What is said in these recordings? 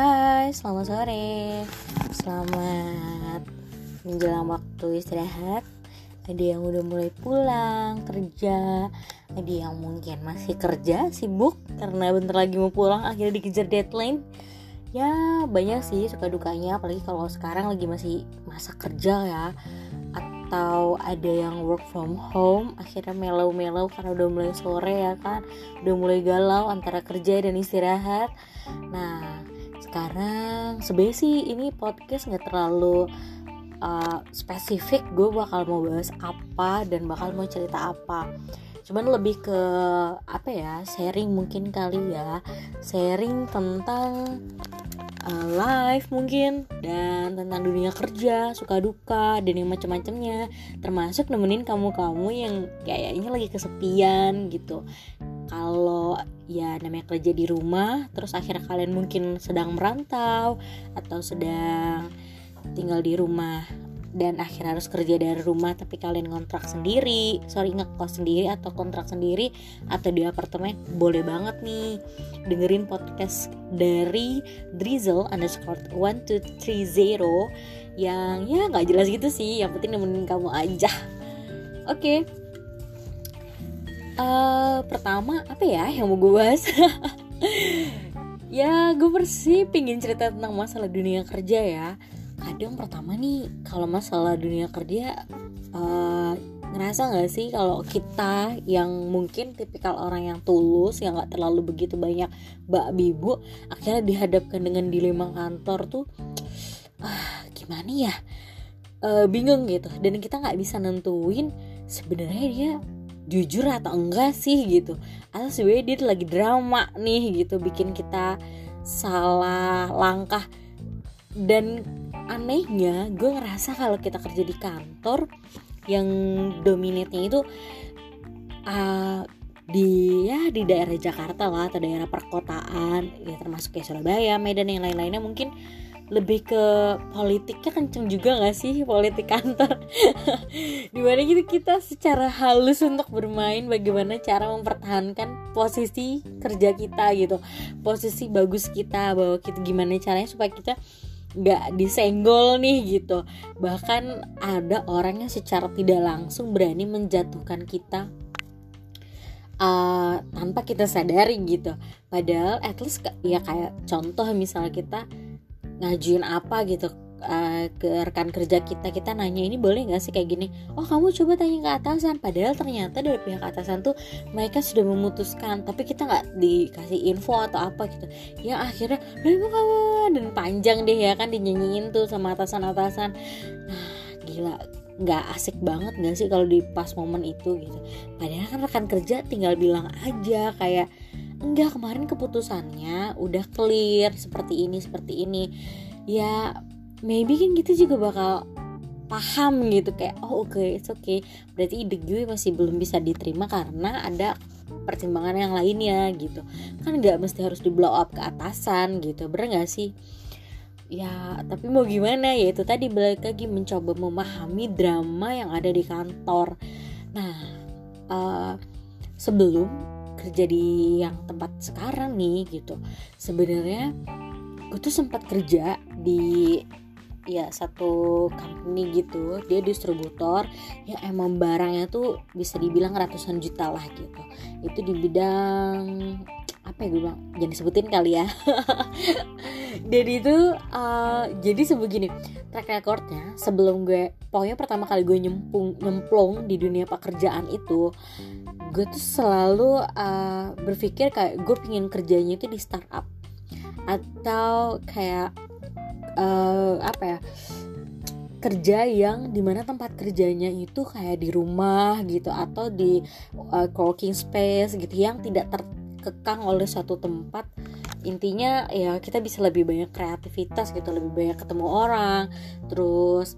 Hai, selamat sore. Selamat menjelang waktu istirahat. Ada yang udah mulai pulang kerja, ada yang mungkin masih kerja sibuk karena bentar lagi mau pulang akhirnya dikejar deadline. Ya banyak sih suka dukanya, apalagi kalau sekarang lagi masih masa kerja ya. Atau ada yang work from home akhirnya melau-melau karena udah mulai sore ya kan, udah mulai galau antara kerja dan istirahat. Nah sekarang sebenarnya sih ini podcast nggak terlalu uh, spesifik gue bakal mau bahas apa dan bakal mau cerita apa. Cuman lebih ke apa ya sharing mungkin kali ya. Sharing tentang uh, life mungkin dan tentang dunia kerja suka duka dan yang macam-macamnya. Termasuk nemenin kamu-kamu yang kayaknya lagi kesepian gitu kalau ya namanya kerja di rumah terus akhirnya kalian mungkin sedang merantau atau sedang tinggal di rumah dan akhirnya harus kerja dari rumah tapi kalian kontrak sendiri sorry ngekos sendiri atau kontrak sendiri atau di apartemen boleh banget nih dengerin podcast dari Drizzle underscore one two three zero yang ya nggak jelas gitu sih yang penting nemenin kamu aja. Oke okay uh, pertama apa ya yang mau gue bahas? Ya gue bersih pingin cerita tentang masalah dunia kerja ya. Kadang pertama nih kalau masalah dunia kerja uh, ngerasa nggak sih kalau kita yang mungkin tipikal orang yang tulus yang nggak terlalu begitu banyak bak bibu akhirnya dihadapkan dengan dilema kantor tuh ah gimana ya? Uh, bingung gitu. Dan kita nggak bisa nentuin sebenarnya dia jujur atau enggak sih gitu. Atau sebenarnya dia lagi drama nih gitu. Bikin kita salah langkah. Dan anehnya gue ngerasa kalau kita kerja di kantor yang dominatnya itu uh, di ya di daerah Jakarta lah atau daerah perkotaan ya termasuk kayak Surabaya Medan yang lain-lainnya mungkin lebih ke politiknya kenceng juga gak sih? Politik kantor. Di mana gitu kita secara halus untuk bermain bagaimana cara mempertahankan posisi kerja kita gitu. Posisi bagus kita bahwa kita gimana caranya supaya kita nggak disenggol nih gitu. Bahkan ada orang yang secara tidak langsung berani menjatuhkan kita uh, tanpa kita sadari gitu. Padahal at least ya kayak contoh misalnya kita ngajuin apa gitu uh, ke rekan kerja kita kita nanya ini boleh nggak sih kayak gini? Oh kamu coba tanya ke atasan. Padahal ternyata dari pihak atasan tuh mereka sudah memutuskan tapi kita nggak dikasih info atau apa gitu. Ya akhirnya emang kamu dan panjang deh ya kan dinyanyiin tuh sama atasan-atasan. Nah gila nggak asik banget nggak sih kalau di pas momen itu gitu. Padahal kan rekan kerja tinggal bilang aja kayak enggak kemarin keputusannya udah clear seperti ini seperti ini. Ya maybe kan kita juga bakal paham gitu kayak oh oke okay, it's okay. Berarti ide gue masih belum bisa diterima karena ada pertimbangan yang lainnya gitu. Kan nggak mesti harus di blow up ke atasan gitu bener gak sih? Ya tapi mau gimana? Ya itu tadi balik lagi mencoba memahami drama yang ada di kantor. Nah uh, sebelum kerja di yang tempat sekarang nih gitu. Sebenarnya gue tuh sempat kerja di ya satu company gitu. Dia distributor. Yang emang barangnya tuh bisa dibilang ratusan juta lah gitu. Itu di bidang apa ya gue bilang? Jangan disebutin kali ya dan itu uh, jadi sebegini track recordnya sebelum gue pokoknya pertama kali gue nyempung nyemplung di dunia pekerjaan itu gue tuh selalu uh, berpikir kayak gue pengen kerjanya itu di startup. Atau kayak uh, apa ya kerja yang di mana tempat kerjanya itu kayak di rumah gitu atau di uh, co-working space gitu yang tidak terkekang oleh suatu tempat intinya ya kita bisa lebih banyak kreativitas gitu lebih banyak ketemu orang. Terus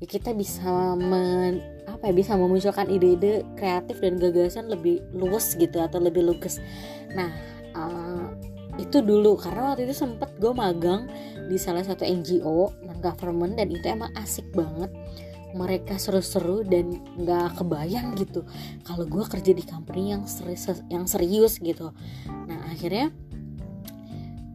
ya kita bisa men, apa ya bisa memunculkan ide-ide kreatif dan gagasan lebih luas gitu atau lebih lugas nah uh, itu dulu. Karena waktu itu sempet gue magang di salah satu NGO non government dan itu emang asik banget. Mereka seru-seru dan nggak kebayang gitu kalau gue kerja di company yang serius yang serius gitu. Nah akhirnya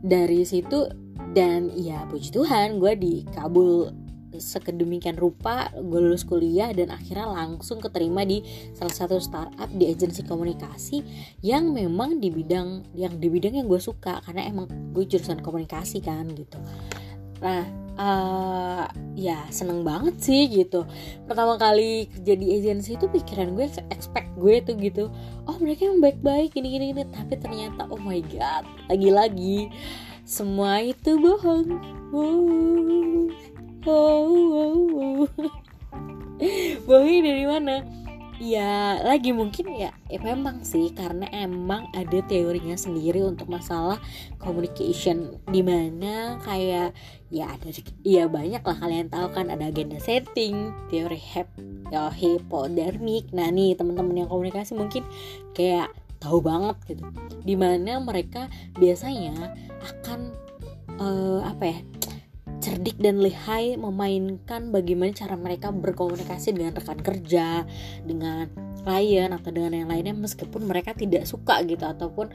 dari situ dan ya puji Tuhan gue dikabul sekedemikian rupa gue lulus kuliah dan akhirnya langsung keterima di salah satu startup di agensi komunikasi yang memang di bidang yang di bidang yang gue suka karena emang gue jurusan komunikasi kan gitu nah uh, ya seneng banget sih gitu. Pertama kali kerja di agensi itu pikiran gue expect gue tuh gitu. Oh mereka yang baik-baik gini gini gini. Tapi ternyata oh my god lagi-lagi semua itu bohong. Wow wow, wow, wow. bohongnya dari mana ya lagi mungkin ya, ya memang sih karena emang ada teorinya sendiri untuk masalah communication. Di mana kayak ya ada ya banyak lah kalian tahu kan ada agenda setting teori hep ya hipodermik. Nah nih teman-teman yang komunikasi mungkin kayak tahu banget gitu. Di mana mereka biasanya akan uh, apa ya cerdik dan lihai memainkan bagaimana cara mereka berkomunikasi dengan rekan kerja, dengan klien atau dengan yang lainnya meskipun mereka tidak suka gitu ataupun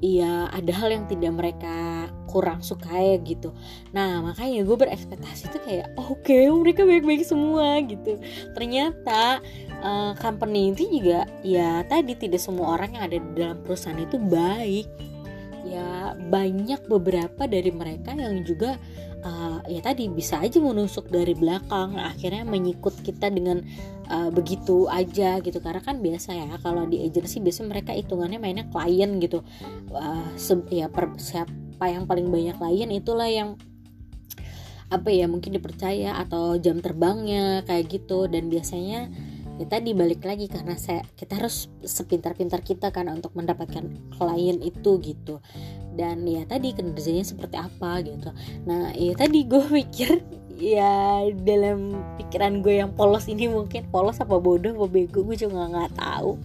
iya ada hal yang tidak mereka kurang suka ya gitu. Nah makanya gue berekspektasi tuh kayak oke okay, mereka baik-baik semua gitu. Ternyata uh, company itu juga ya tadi tidak semua orang yang ada di dalam perusahaan itu baik. Ya banyak beberapa dari mereka yang juga uh, ya tadi bisa aja menusuk dari belakang akhirnya menyikut kita dengan uh, begitu aja gitu. Karena kan biasa ya kalau di agency biasanya mereka hitungannya mainnya klien gitu. Uh, ya per, siapa yang paling banyak klien itulah yang apa ya mungkin dipercaya atau jam terbangnya kayak gitu. Dan biasanya ya dibalik lagi karena saya kita harus sepintar-pintar kita kan untuk mendapatkan klien itu gitu. Dan ya tadi kerjanya seperti apa gitu. Nah ya tadi gue mikir ya dalam pikiran gue yang polos ini mungkin polos apa bodoh apa bego gue juga nggak tahu.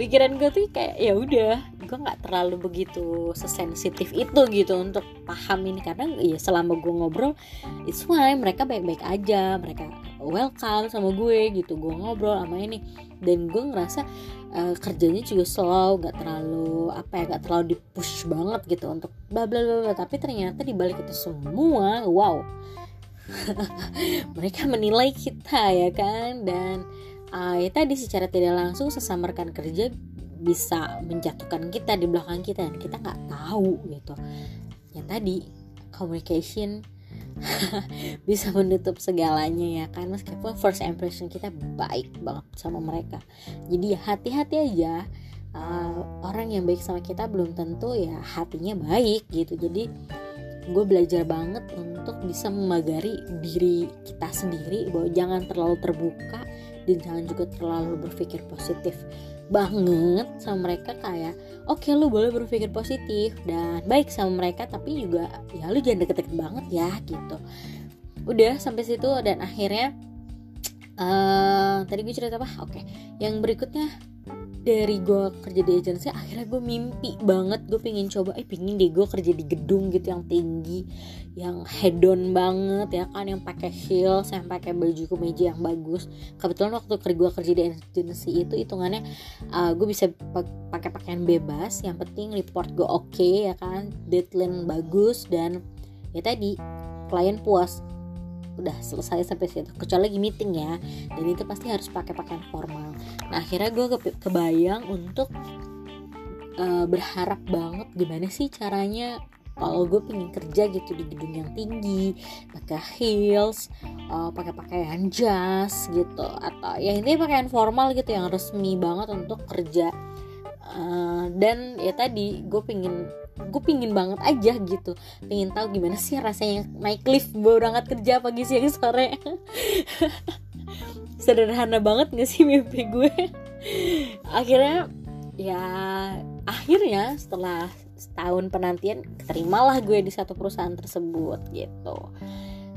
Pikiran gue tuh kayak ya udah gue nggak terlalu begitu sesensitif itu gitu untuk paham ini. Karena ya selama gue ngobrol it's fine mereka baik-baik aja mereka welcome sama gue gitu gue ngobrol sama ini. Dan gue ngerasa uh, kerjanya juga slow nggak terlalu apa ya nggak terlalu dipush banget gitu untuk bla bla bla tapi ternyata di balik itu semua wow mereka menilai kita ya kan? Dan uh, ya tadi secara tidak langsung sesama rekan kerja bisa menjatuhkan kita di belakang kita dan kita nggak tahu gitu. Yang tadi communication bisa menutup segalanya ya kan. Meskipun first impression kita baik banget sama mereka. Jadi hati-hati aja. Uh, orang yang baik sama kita belum tentu ya hatinya baik gitu. Jadi gue belajar banget untuk bisa memagari diri kita sendiri bahwa jangan terlalu terbuka dan jangan juga terlalu berpikir positif banget sama mereka kayak oke okay, lu boleh berpikir positif dan baik sama mereka tapi juga ya lu jangan deket-deket banget ya gitu udah sampai situ dan akhirnya uh, tadi gue cerita apa oke okay. yang berikutnya dari gue kerja di agensi akhirnya gue mimpi banget. Gue pengen coba eh pingin deh gue kerja di gedung gitu yang tinggi yang hedon banget ya kan yang pakai heels yang pakai baju kemeja yang bagus. Kebetulan waktu kerja gue kerja di agensi itu hitungannya uh, gue bisa pakai pakaian bebas. Yang penting report gue oke okay, ya kan deadline bagus dan ya tadi klien puas udah selesai sampai situ. Kecuali lagi meeting ya. Dan itu pasti harus pakai pakaian formal. Nah akhirnya gue ke kebayang untuk uh, berharap banget gimana sih caranya kalau gue pengen kerja gitu di gedung yang tinggi pakai heels uh, pakai pakaian jas gitu. Atau ya ini pakaian formal gitu yang resmi banget untuk kerja. Uh, dan ya tadi gue pengen gue pingin banget aja gitu. Pengen tahu gimana sih rasanya naik lift berangkat kerja pagi siang sore. Sederhana banget gak sih mimpi gue? Akhirnya ya akhirnya setelah setahun penantian terimalah gue di satu perusahaan tersebut gitu.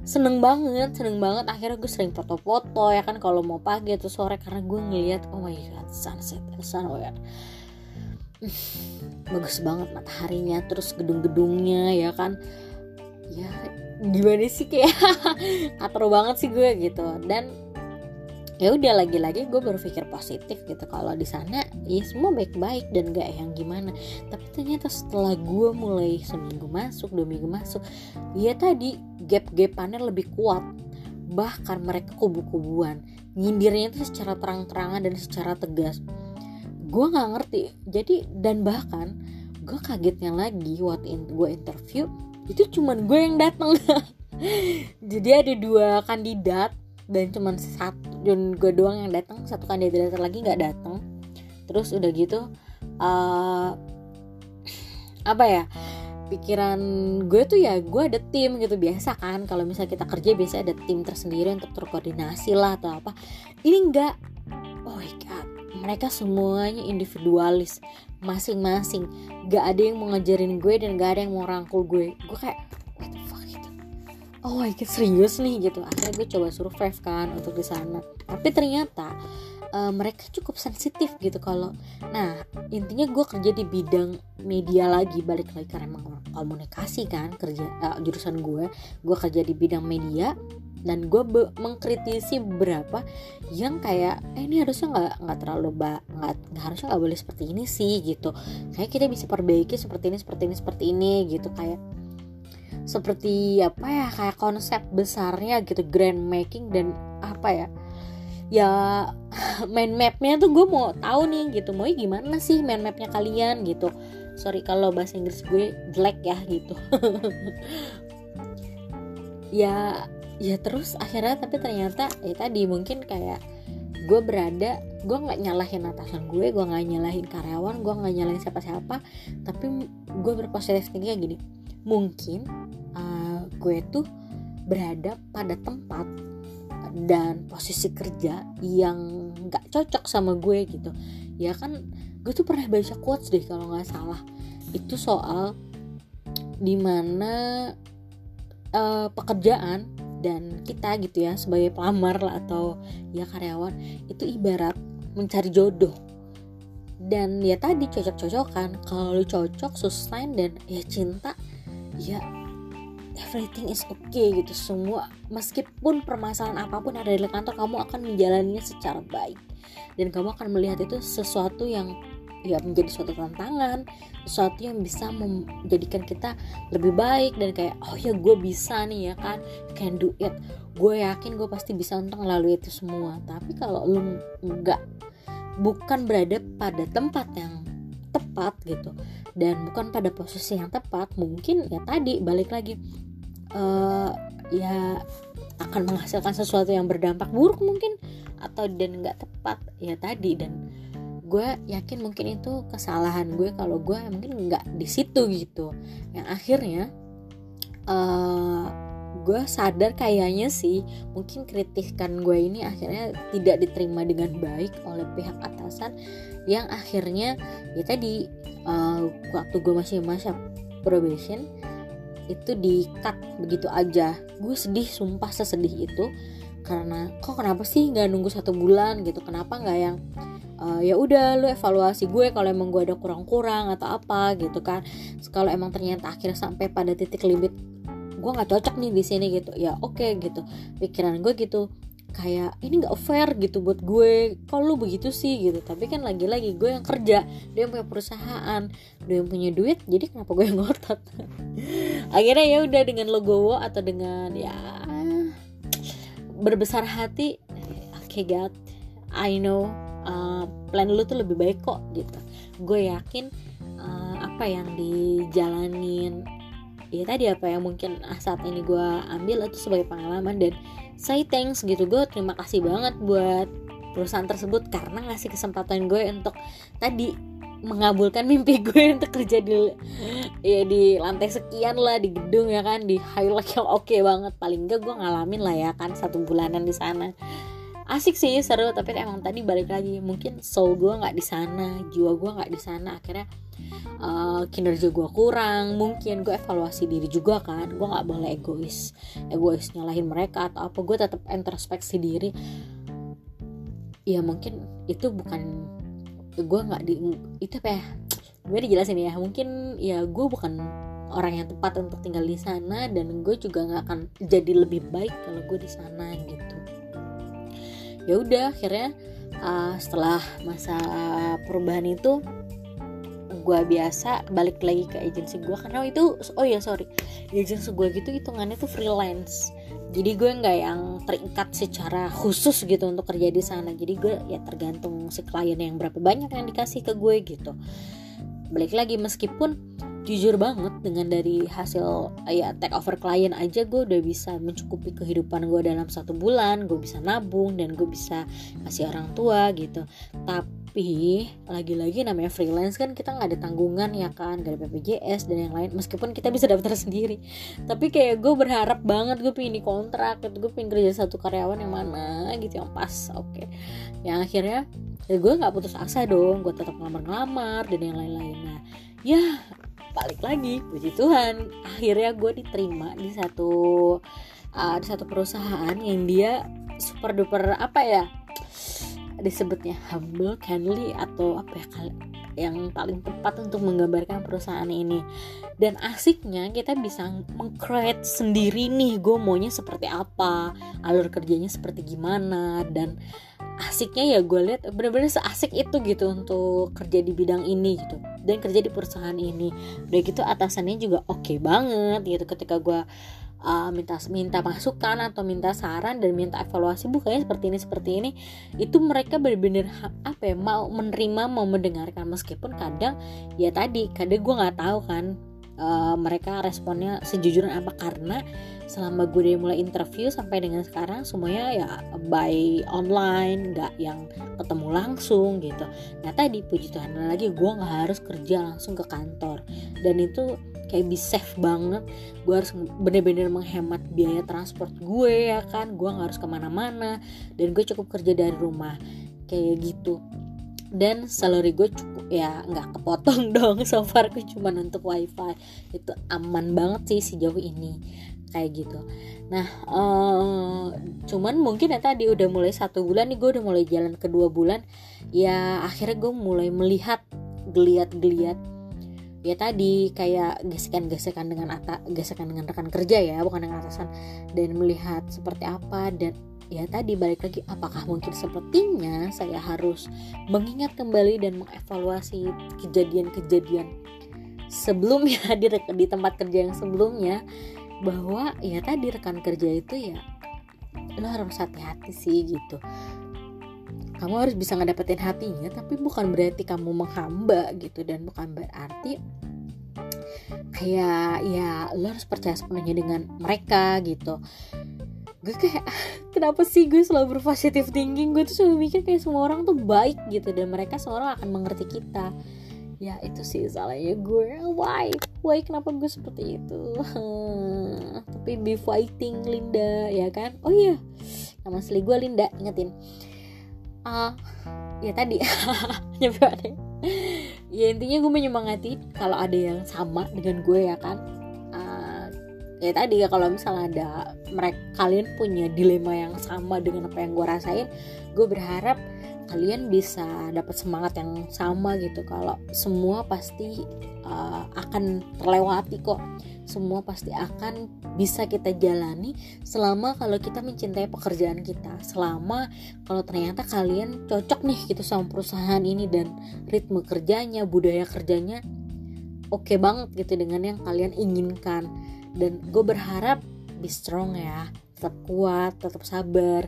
Seneng banget seneng banget. Akhirnya gue sering foto-foto ya kan kalau mau pagi atau sore karena gue ngeliat oh my god sunset sunset bagus banget mataharinya terus gedung-gedungnya ya kan? Ya gimana sih kayak katro banget sih gue gitu. Dan ya udah lagi-lagi gue berpikir positif gitu. Kalau di sana ya semua baik-baik dan gak yang gimana. Tapi ternyata setelah gue mulai seminggu masuk dua minggu masuk ya tadi gap-gapannya lebih kuat. Bahkan mereka kubu-kubuan. Nyindirnya itu secara terang-terangan dan secara tegas gue nggak ngerti. Jadi dan bahkan gue kagetnya lagi waktu in, gue interview itu cuman gue yang datang jadi ada dua kandidat dan cuman satu dan gue doang yang datang satu kandidat lagi nggak datang terus udah gitu uh, apa ya pikiran gue tuh ya gue ada tim gitu. Biasa kan kalau misalnya kita kerja biasa ada tim tersendiri untuk terkoordinasi lah atau apa. Ini enggak oh my god mereka semuanya individualis masing-masing. Gak ada yang mau ngajarin gue dan gak ada yang mau rangkul gue. Gue kayak what the fuck gitu. Oh my god serius nih gitu. Akhirnya gue coba survive kan untuk di sana. Tapi ternyata uh, mereka cukup sensitif gitu kalau nah intinya gue kerja di bidang media lagi balik lagi karena emang komunikasi kan kerja uh, jurusan gue. Gue kerja di bidang media dan gue mengkritisi beberapa yang kayak eh ini harusnya nggak nggak terlalu nggak harusnya nggak boleh seperti ini sih gitu. Kayak kita bisa perbaiki seperti ini seperti ini seperti ini gitu. Kayak seperti apa ya kayak konsep besarnya gitu grand making dan apa ya ya main mapnya tuh gue mau tahu nih gitu. Mau gimana sih main mapnya kalian gitu. Sorry kalau bahasa Inggris gue jelek ya gitu. Ya ya terus akhirnya tapi ternyata ya tadi mungkin kayak gue berada gue nggak nyalahin atasan gue gue nggak nyalahin karyawan gue nggak nyalahin siapa-siapa tapi gue berpositif tinggi gini. Mungkin uh, gue tuh berada pada tempat dan posisi kerja yang nggak cocok sama gue gitu. Ya kan gue tuh pernah baca quotes deh kalau nggak salah. Itu soal di mana uh, pekerjaan dan kita gitu ya sebagai pelamar lah atau ya karyawan itu ibarat mencari jodoh. Dan ya tadi cocok-cocokan. Kalau cocok sustain dan ya cinta ya everything is okay gitu. Semua meskipun permasalahan apa pun ada di kantor kamu akan menjalaninya secara baik. Dan kamu akan melihat itu sesuatu yang ya menjadi suatu tantangan sesuatu yang bisa menjadikan kita lebih baik dan kayak oh ya gue bisa nih ya kan? Can do it gue yakin gue pasti bisa untuk melalui itu semua. Tapi kalau lu nggak bukan berada pada tempat yang tepat gitu dan bukan pada posisi yang tepat mungkin ya tadi balik lagi uh, ya akan menghasilkan sesuatu yang berdampak buruk mungkin atau dan nggak tepat ya tadi. Dan gue yakin mungkin itu kesalahan gue kalau gue mungkin nggak di situ gitu. Yang akhirnya uh, gue sadar kayaknya sih mungkin kritikan gue ini akhirnya tidak diterima dengan baik oleh pihak atasan. Yang akhirnya ya tadi uh, waktu gue masih masa probation itu di cut begitu aja. Gue sedih sumpah sesedih itu. Karena kok kenapa sih nggak nunggu satu bulan? gitu. Kenapa nggak yang uh, ya udah lu evaluasi gue kalau emang gue ada kurang-kurang atau apa gitu kan. Kalau emang ternyata akhirnya sampai pada titik limit gue nggak cocok nih di sini gitu. Ya oke okay, gitu. Pikiran gue gitu kayak ini nggak fair gitu buat gue. Kalau lu begitu sih? Gitu. Tapi kan lagi-lagi gue yang kerja dia yang punya perusahaan dia yang punya duit jadi kenapa gue yang ngotot? Akhirnya ya udah dengan logowo atau dengan ya berbesar hati oke okay, God I know uh, plan lu tuh lebih baik kok gitu. Gue yakin uh, apa yang dijalanin ya tadi apa yang mungkin saat ini gue ambil itu sebagai pengalaman dan say thanks gitu. Gue terima kasih banget buat perusahaan tersebut karena ngasih kesempatan gue untuk tadi mengabulkan mimpi gue untuk kerja di ya di lantai sekian lah di gedung ya kan di highlight yang oke okay banget. Paling enggak gue ngalamin lah ya kan satu bulanan di sana asik sih seru tapi emang tadi balik lagi. Mungkin soul gue nggak di sana jiwa gue nggak di sana. Akhirnya uh, kinerja gue kurang. Mungkin gue evaluasi diri juga kan. Gue nggak boleh egois egois nyalahin mereka atau apa. Gue tetap introspeksi diri. Ya mungkin itu bukan gue nggak di itu apa ya? Gue dijelasin ya. Mungkin ya gue bukan orang yang tepat untuk tinggal di sana dan gue juga nggak akan jadi lebih baik kalau gue di sana gitu ya udah akhirnya uh, setelah masa perubahan itu gue biasa balik lagi ke agensi gue karena itu oh ya sorry di agensi gue gitu hitungannya tuh freelance. Jadi gue nggak yang terikat secara khusus gitu untuk kerja di sana. Jadi gue ya tergantung si klien yang berapa banyak yang dikasih ke gue gitu. Balik lagi meskipun jujur banget dengan dari hasil ya take over klien aja gue udah bisa mencukupi kehidupan gue dalam satu bulan. Gue bisa nabung dan gue bisa kasih orang tua gitu. Tapi lagi-lagi namanya freelance kan kita nggak ada tanggungan ya kan? Gak ada BPJS dan yang lain meskipun kita bisa daftar sendiri. Tapi kayak gue berharap banget gue pengen di kontrak gitu. Gue pengen kerja satu karyawan yang mana gitu yang pas oke. Okay. yang akhirnya ya gue nggak putus asa dong gue tetap ngelamar-ngelamar dan yang lain-lain. Nah ya balik lagi. Puji Tuhan. Akhirnya gue diterima di satu uh, di satu perusahaan yang dia super duper apa ya disebutnya humble, kindly atau apa ya yang paling tepat untuk menggambarkan perusahaan ini. Dan asiknya kita bisa mengcreate sendiri nih gue maunya seperti apa alur kerjanya seperti gimana dan asiknya ya gue lihat bener-bener seasik itu gitu untuk kerja di bidang ini gitu dan kerja di perusahaan ini. Udah gitu atasannya juga oke okay banget gitu ketika gue uh, minta minta masukan atau minta saran dan minta evaluasi bukannya seperti ini seperti ini. Itu mereka benar-benar apa ya mau menerima mau mendengarkan. Meskipun kadang ya tadi kadang gue nggak tahu kan uh, mereka responnya sejujurnya apa. Karena selama gue dari mulai interview sampai dengan sekarang semuanya ya by online nggak yang ketemu langsung gitu. Nah tadi puji Tuhan lagi gue nggak harus kerja langsung ke kantor. Dan itu kayak be safe banget. Gue harus bener-bener menghemat biaya transport gue ya kan? Gue nggak harus ke mana-mana dan gue cukup kerja dari rumah. Kayak gitu. Dan salary gue cukup ya nggak kepotong dong. So far gue cuma untuk wifi. Itu aman banget sih sejauh ini. Kayak gitu. Nah uh, cuman mungkin ya tadi udah mulai satu bulan nih gue udah mulai jalan kedua bulan. Ya akhirnya gue mulai melihat geliat-geliat ya tadi kayak gesekan-gesekan dengan ata gesekan dengan rekan kerja ya bukan dengan atasan. Dan melihat seperti apa dan ya tadi balik lagi apakah mungkin sepertinya saya harus mengingat kembali dan mengevaluasi kejadian-kejadian sebelumnya di, di tempat kerja yang sebelumnya bahwa ya tadi rekan kerja itu ya lo harus hati-hati sih gitu kamu harus bisa ngedapetin hatinya tapi bukan berarti kamu menghamba gitu dan bukan berarti kayak ya lo harus percaya sepenuhnya dengan mereka gitu. Gue kayak kenapa sih gue selalu berpositif thinking? Gue tuh selalu mikir kayak semua orang tuh baik gitu dan mereka semua orang akan mengerti kita. Ya itu sih salahnya gue. Why? Why kenapa gue seperti itu? Tapi be fighting Linda ya kan? Oh iya nama asli gue Linda ingetin. ah uh, ya tadi. Nyampe ya intinya gue menyemangati kalau ada yang sama dengan gue ya kan? Uh, ya tadi ya kalau misalnya ada mereka kalian punya dilema yang sama dengan apa yang gue rasain gue berharap kalian bisa dapat semangat yang sama gitu. Kalau semua pasti uh, akan terlewati kok. Semua pasti akan bisa kita jalani selama kalau kita mencintai pekerjaan kita. Selama kalau ternyata kalian cocok nih gitu sama perusahaan ini dan ritme kerjanya budaya kerjanya oke okay banget gitu dengan yang kalian inginkan. Dan gue berharap be strong ya tetap kuat tetap sabar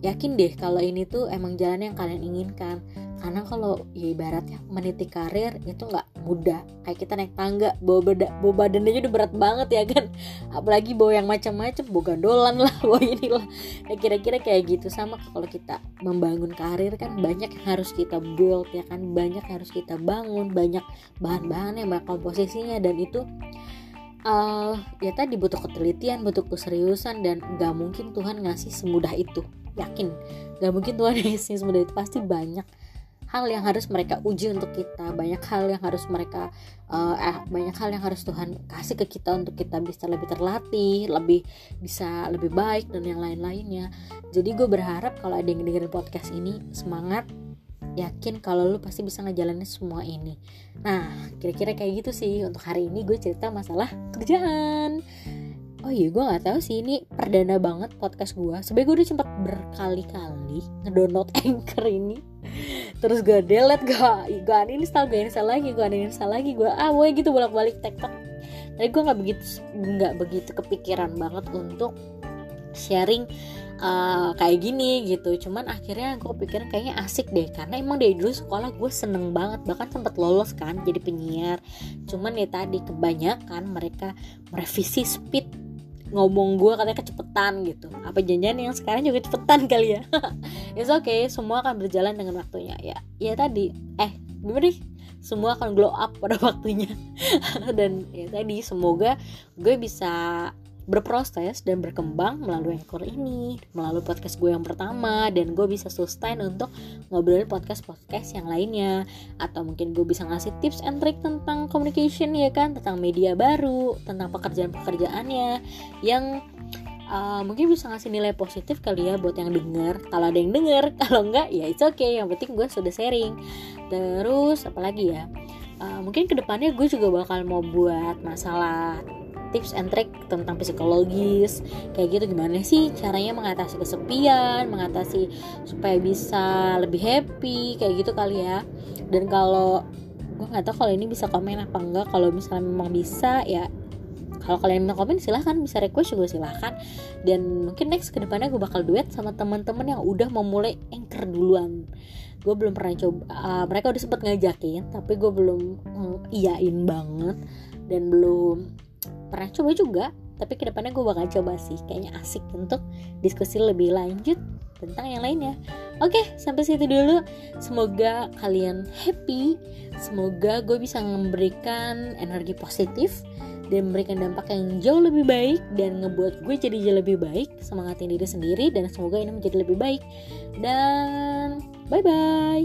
yakin deh kalau ini tuh emang jalan yang kalian inginkan. Karena kalau ya ibaratnya meniti karir itu nggak mudah. Kayak kita naik tangga bawa beda bawa badan aja udah berat banget ya kan. Apalagi bawa yang macam-macam bawa gandolan lah bawa inilah. Ya kira-kira kayak gitu. Sama kalau kita membangun karir kan banyak yang harus kita build ya kan. Banyak yang harus kita bangun banyak bahan-bahan yang bakal posisinya. Dan itu uh, ya tadi butuh ketelitian butuh keseriusan dan gak mungkin Tuhan ngasih semudah itu. Yakin gak mungkin Tuhan ngasih semudah itu. Pasti banyak hal yang harus mereka uji untuk kita banyak hal yang harus mereka uh, eh banyak hal yang harus Tuhan kasih ke kita untuk kita bisa lebih terlatih lebih bisa lebih baik dan yang lain-lainnya. Jadi gue berharap kalau ada yang dengerin podcast ini semangat yakin kalau lu pasti bisa ngejalanin semua ini. Nah kira-kira kayak gitu sih. Untuk hari ini gue cerita masalah kerjaan. Oh iya gue nggak tahu sih ini perdana banget podcast gue. Sebenernya gue udah sempet berkali-kali ngedownload anchor ini. Terus gue delete gue gue uninstall gue install lagi gue uninstall lagi gue ah gue gitu bolak-balik tektok. Tapi gue nggak begitu nggak begitu kepikiran banget untuk sharing uh, kayak gini gitu. Cuman akhirnya gue pikir kayaknya asik deh karena emang dari dulu sekolah gue seneng banget bahkan sempat lolos kan jadi penyiar. Cuman ya tadi kebanyakan mereka merevisi speed ngomong gue katanya kecepetan gitu. Apa janjian yang sekarang juga cepetan kali ya? It's okay semua akan berjalan dengan waktunya. Ya ya tadi eh gimana nih semua akan glow up pada waktunya. Dan ya tadi semoga gue bisa berproses dan berkembang melalui ekor ini, melalui podcast gue yang pertama, dan gue bisa sustain untuk ngobrolin podcast-podcast yang lainnya, atau mungkin gue bisa ngasih tips and trick tentang communication ya kan, tentang media baru, tentang pekerjaan-pekerjaannya, yang uh, mungkin bisa ngasih nilai positif kali ya buat yang denger. Kalau ada yang denger, kalau enggak ya it's okay. Yang penting gue sudah sharing. Terus apalagi ya? Uh, mungkin ke depannya gue juga bakal mau buat masalah tips and trick tentang psikologis. Kayak gitu gimana sih caranya mengatasi kesepian mengatasi supaya bisa lebih happy kayak gitu kali ya. Dan kalau gue nggak tahu kalau ini bisa komen apa enggak. Kalau misalnya memang bisa ya kalau kalian mau komen silahkan. Bisa request juga silahkan. Dan mungkin next ke depannya gue bakal duet sama teman-teman yang udah memulai anchor duluan. Gue belum pernah coba uh, mereka udah sempet ngajakin tapi gue belum mm, iyain banget. Dan belum pernah coba juga tapi ke depannya gue bakal coba sih. Kayaknya asik untuk diskusi lebih lanjut tentang yang lainnya. Oke sampai situ dulu. Semoga kalian happy. Semoga gue bisa memberikan energi positif dan memberikan dampak yang jauh lebih baik dan ngebuat gue jadi jauh lebih baik semangatin diri sendiri dan semoga ini menjadi lebih baik. Dan bye bye